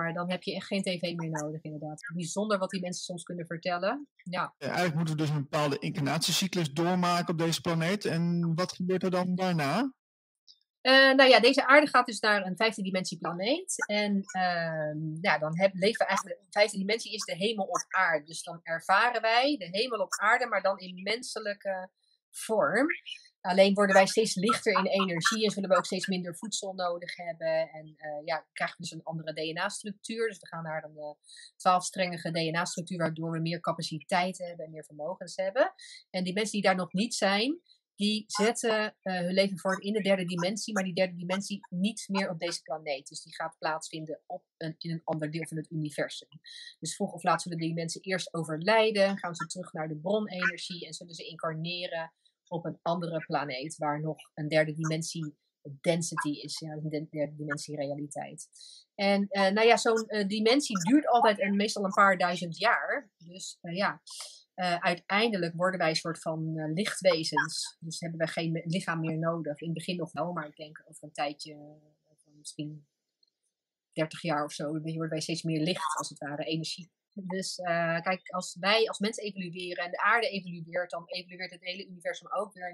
Maar dan heb je echt geen tv meer nodig, inderdaad. Bijzonder wat die mensen soms kunnen vertellen. Ja. ja eigenlijk moeten we dus een bepaalde incarnatiecyclus doormaken op deze planeet. En wat gebeurt er dan daarna? Uh, nou ja, deze aarde gaat dus naar een vijfde dimensie planeet. En uh, ja, dan heb, leven we eigenlijk. De vijfde dimensie is de hemel op aarde. Dus dan ervaren wij de hemel op aarde, maar dan in menselijke vorm. Alleen worden wij steeds lichter in energie en zullen we ook steeds minder voedsel nodig hebben. En uh, ja, krijgen we dus een andere DNA-structuur. Dus we gaan naar een uh, twaalfstrengige DNA-structuur, waardoor we meer capaciteit hebben en meer vermogens hebben. En die mensen die daar nog niet zijn, die zetten uh, hun leven voort in de derde dimensie, maar die derde dimensie niet meer op deze planeet. Dus die gaat plaatsvinden op een, in een ander deel van het universum. Dus vroeg of laat zullen die mensen eerst overlijden, gaan ze terug naar de bronenergie en zullen ze incarneren op een andere planeet waar nog een derde dimensie density is, ja, een derde dimensie realiteit. En uh, nou ja, zo'n uh, dimensie duurt altijd en meestal een paar duizend jaar. Dus uh, ja, uiteindelijk worden wij een soort van lichtwezens. Dus hebben we geen lichaam meer nodig. In het begin nog wel, maar ik denk over een tijdje, misschien 30 jaar of zo, worden wij steeds meer licht, als het ware, energie. Dus uh, kijk, als wij als mensen evolueren en de aarde evolueert, dan evolueert het hele universum ook weer.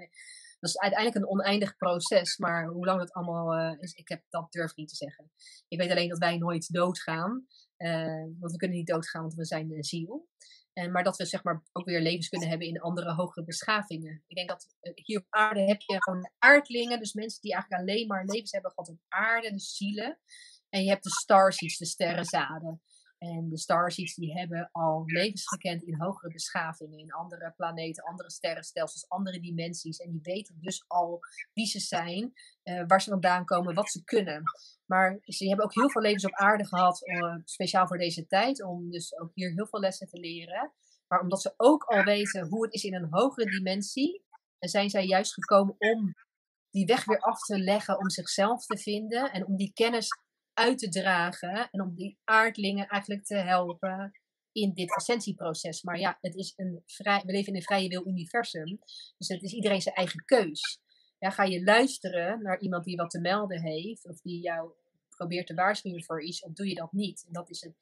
Dat is uiteindelijk een oneindig proces, maar hoe lang het allemaal uh, is, ik heb, dat durf niet te zeggen. Ik weet alleen dat wij nooit doodgaan, uh, want we kunnen niet doodgaan, want we zijn een ziel. En, maar dat we zeg maar ook weer levens kunnen hebben in andere hogere beschavingen. Ik denk dat hier op aarde heb je gewoon aardlingen, dus mensen die eigenlijk alleen maar levens hebben gehad op aarde, dus zielen. En je hebt de starseeds, de sterrenzaden. En de starseeds die hebben al levens gekend in hogere beschavingen, in andere planeten, andere sterrenstelsels, andere dimensies. En die weten dus al wie ze zijn, uh, waar ze vandaan komen, wat ze kunnen. Maar ze hebben ook heel veel levens op aarde gehad, uh, speciaal voor deze tijd, om dus ook hier heel veel lessen te leren. Maar omdat ze ook al weten hoe het is in een hogere dimensie, zijn zij juist gekomen om die weg weer af te leggen, om zichzelf te vinden en om die kennis uit te dragen en om die aardlingen eigenlijk te helpen in dit ascensieproces. Maar ja, het is een vrij, we leven in een vrije wil universum, dus het is iedereen zijn eigen keus. Ga je luisteren naar iemand die wat te melden heeft, of die jou probeert te waarschuwen voor iets, of doe je dat niet? En dat is het,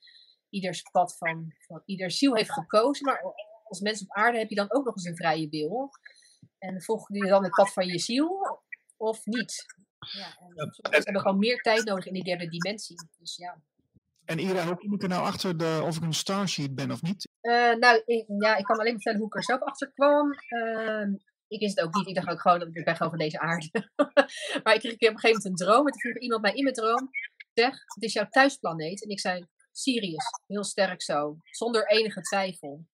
ieders pad van, van ieder ziel heeft gekozen, maar als mens op aarde heb je dan ook nog eens een vrije wil. En volg je dan het pad van je ziel of niet? Ja, en hebben gewoon meer tijd nodig in die derde dimensie. Dus ja. En Ira, hoe kom ik er nou achter de, of ik een starsheet ben of niet? Uh, nou, ik, ja, ik kan alleen vertellen hoe ik er zelf achter kwam. Uh, ik wist het ook niet. Ik dacht ook gewoon, dat ik ben gewoon van deze aarde. maar ik kreeg op een gegeven moment een droom. En toen vroeg iemand mij in mijn droom, zeg, het is jouw thuisplaneet. En ik zei, Sirius. Heel sterk zo. Zonder enige twijfel.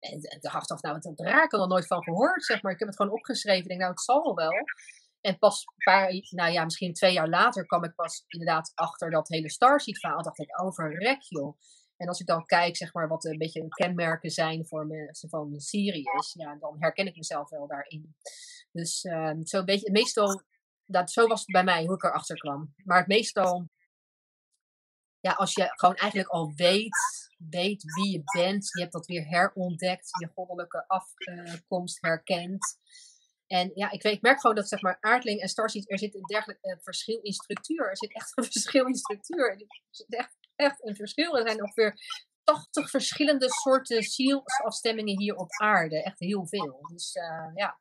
En toen dacht ik, nou, wat raar, ik er nooit van gehoord, zeg maar. Ik heb het gewoon opgeschreven. Ik denk, nou, het zal wel. En pas een paar, nou ja, misschien twee jaar later kwam ik pas inderdaad achter dat hele Starseed verhaal. dacht ik, overrek oh, joh. En als ik dan kijk, zeg maar, wat een beetje kenmerken zijn voor mensen van Sirius, ja, dan herken ik mezelf wel daarin. Dus uh, zo beetje, meestal, dat, zo was het bij mij hoe ik erachter kwam. Maar het meestal, ja, als je gewoon eigenlijk al weet, weet wie je bent, je hebt dat weer herontdekt, je goddelijke afkomst herkent. En ja, ik, weet, ik merk gewoon dat zeg maar aardling en starseed, er zit een dergelijk uh, verschil in structuur. Er zit echt een verschil in structuur. Er zit echt, echt een verschil. Er zijn ongeveer 80 verschillende soorten zielsafstemmingen hier op aarde. Echt heel veel. Dus uh, ja.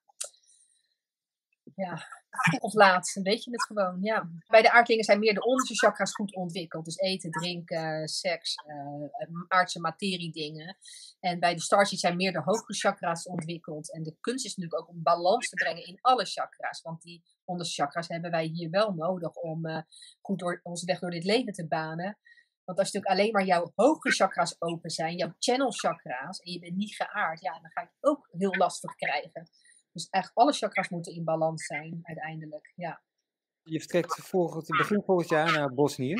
Ja, of laat, weet je het gewoon. Ja. Bij de aardlingen zijn meer de onderste chakras goed ontwikkeld. Dus eten, drinken, seks, uh, aardse materie dingen. En bij de starseeds zijn meer de hogere chakras ontwikkeld. En de kunst is natuurlijk ook om balans te brengen in alle chakras. Want die onderste chakras hebben wij hier wel nodig om uh, goed door, onze weg door dit leven te banen. Want als natuurlijk alleen maar jouw hogere chakras open zijn, jouw channel chakras, en je bent niet geaard, ja, dan ga je het ook heel lastig krijgen. Dus eigenlijk alle chakras moeten in balans zijn uiteindelijk. Ja. Je vertrekt volgend, begin volgend jaar naar Bosnië.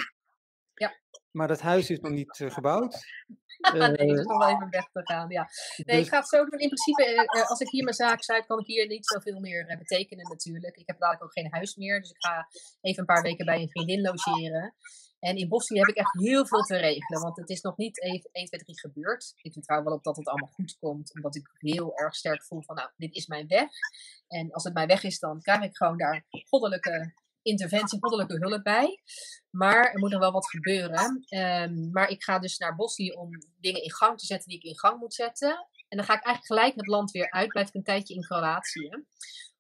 Ja. Maar dat huis is nog niet uh, gebouwd. nee, het is nog wel even weg te gaan. Ja. Nee, dus... ik ga het zo doen. In principe, uh, als ik hier mijn zaak sluit, kan ik hier niet zoveel meer uh, betekenen natuurlijk. Ik heb dadelijk ook geen huis meer. Dus ik ga even een paar weken bij een vriendin logeren. En in Bosnië heb ik echt heel veel te regelen, want het is nog niet even 1, 2, 3 gebeurd. Ik vertrouw wel op dat het allemaal goed komt, omdat ik heel erg sterk voel van, nou, dit is mijn weg. En als het mijn weg is, dan krijg ik gewoon daar goddelijke interventie, goddelijke hulp bij. Maar er moet nog wel wat gebeuren. Um, maar ik ga dus naar Bosnië om dingen in gang te zetten die ik in gang moet zetten. En dan ga ik eigenlijk gelijk het land weer uit, blijf ik een tijdje in Kroatië.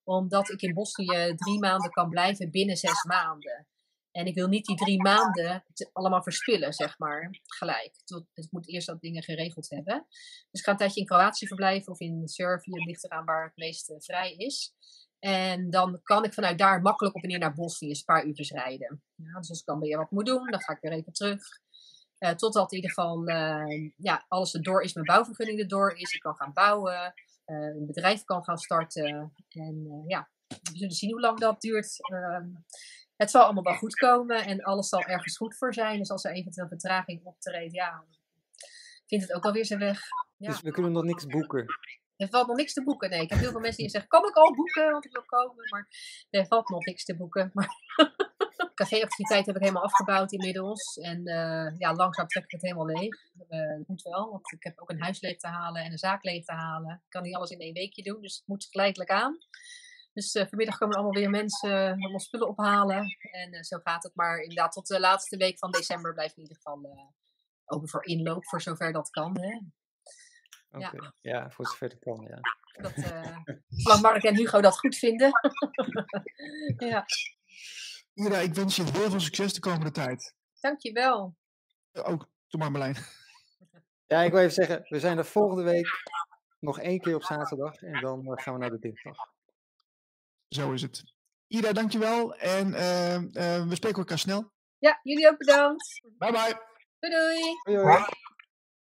Omdat ik in Bosnië drie maanden kan blijven binnen zes maanden. En ik wil niet die drie maanden allemaal verspillen, zeg maar, gelijk. Het moet eerst dat dingen geregeld hebben. Dus ik ga een tijdje in Kroatië verblijven of in Servië, ligt eraan waar het meest vrij is. En dan kan ik vanuit daar makkelijk op en neer naar Bosnië, een paar uurtjes rijden. Ja, dus als ik dan weer wat moet doen, dan ga ik weer even terug. Uh, totdat in ieder geval uh, ja, alles erdoor is, mijn bouwvergunning erdoor is. Ik kan gaan bouwen, een bedrijf kan gaan starten. En ja, we zullen zien hoe lang dat duurt. Het zal allemaal wel goed komen en alles zal ergens goed voor zijn. Dus als er eventueel vertraging optreedt, ja, vindt het ook alweer zijn weg. Ja. Dus we kunnen nog niks boeken. Er valt nog niks te boeken. Nee, ik heb heel veel mensen die zeggen: Kan ik al boeken? Want ik wil komen. Maar er valt nog niks te boeken. Maar caféactiviteit heb ik helemaal afgebouwd inmiddels. En uh, ja, langzaam trek ik het helemaal leeg. Uh, dat moet wel, want ik heb ook een huis leeg te halen en een zaak leeg te halen. Ik kan niet alles in één weekje doen, dus het moet geleidelijk aan. Dus uh, vanmiddag komen er allemaal weer mensen uh, allemaal spullen ophalen. En uh, zo gaat het. Maar inderdaad, tot de laatste week van december blijft in ieder geval open voor inloop, voor zover dat kan. Hè. Okay. Ja. ja, voor zover dat kan, ja. Dat, zolang Mark en Hugo dat goed vinden. ja. Ira, ik wens je heel veel succes de komende tijd. Dankjewel. Ook, doe maar Marlijn. Ja, ik wil even zeggen, we zijn er volgende week nog één keer op zaterdag en dan gaan we naar de dinsdag. Zo is het. Ida, dankjewel. En uh, uh, we spreken elkaar snel. Ja, jullie ook bedankt. Bye bye. Doei doei!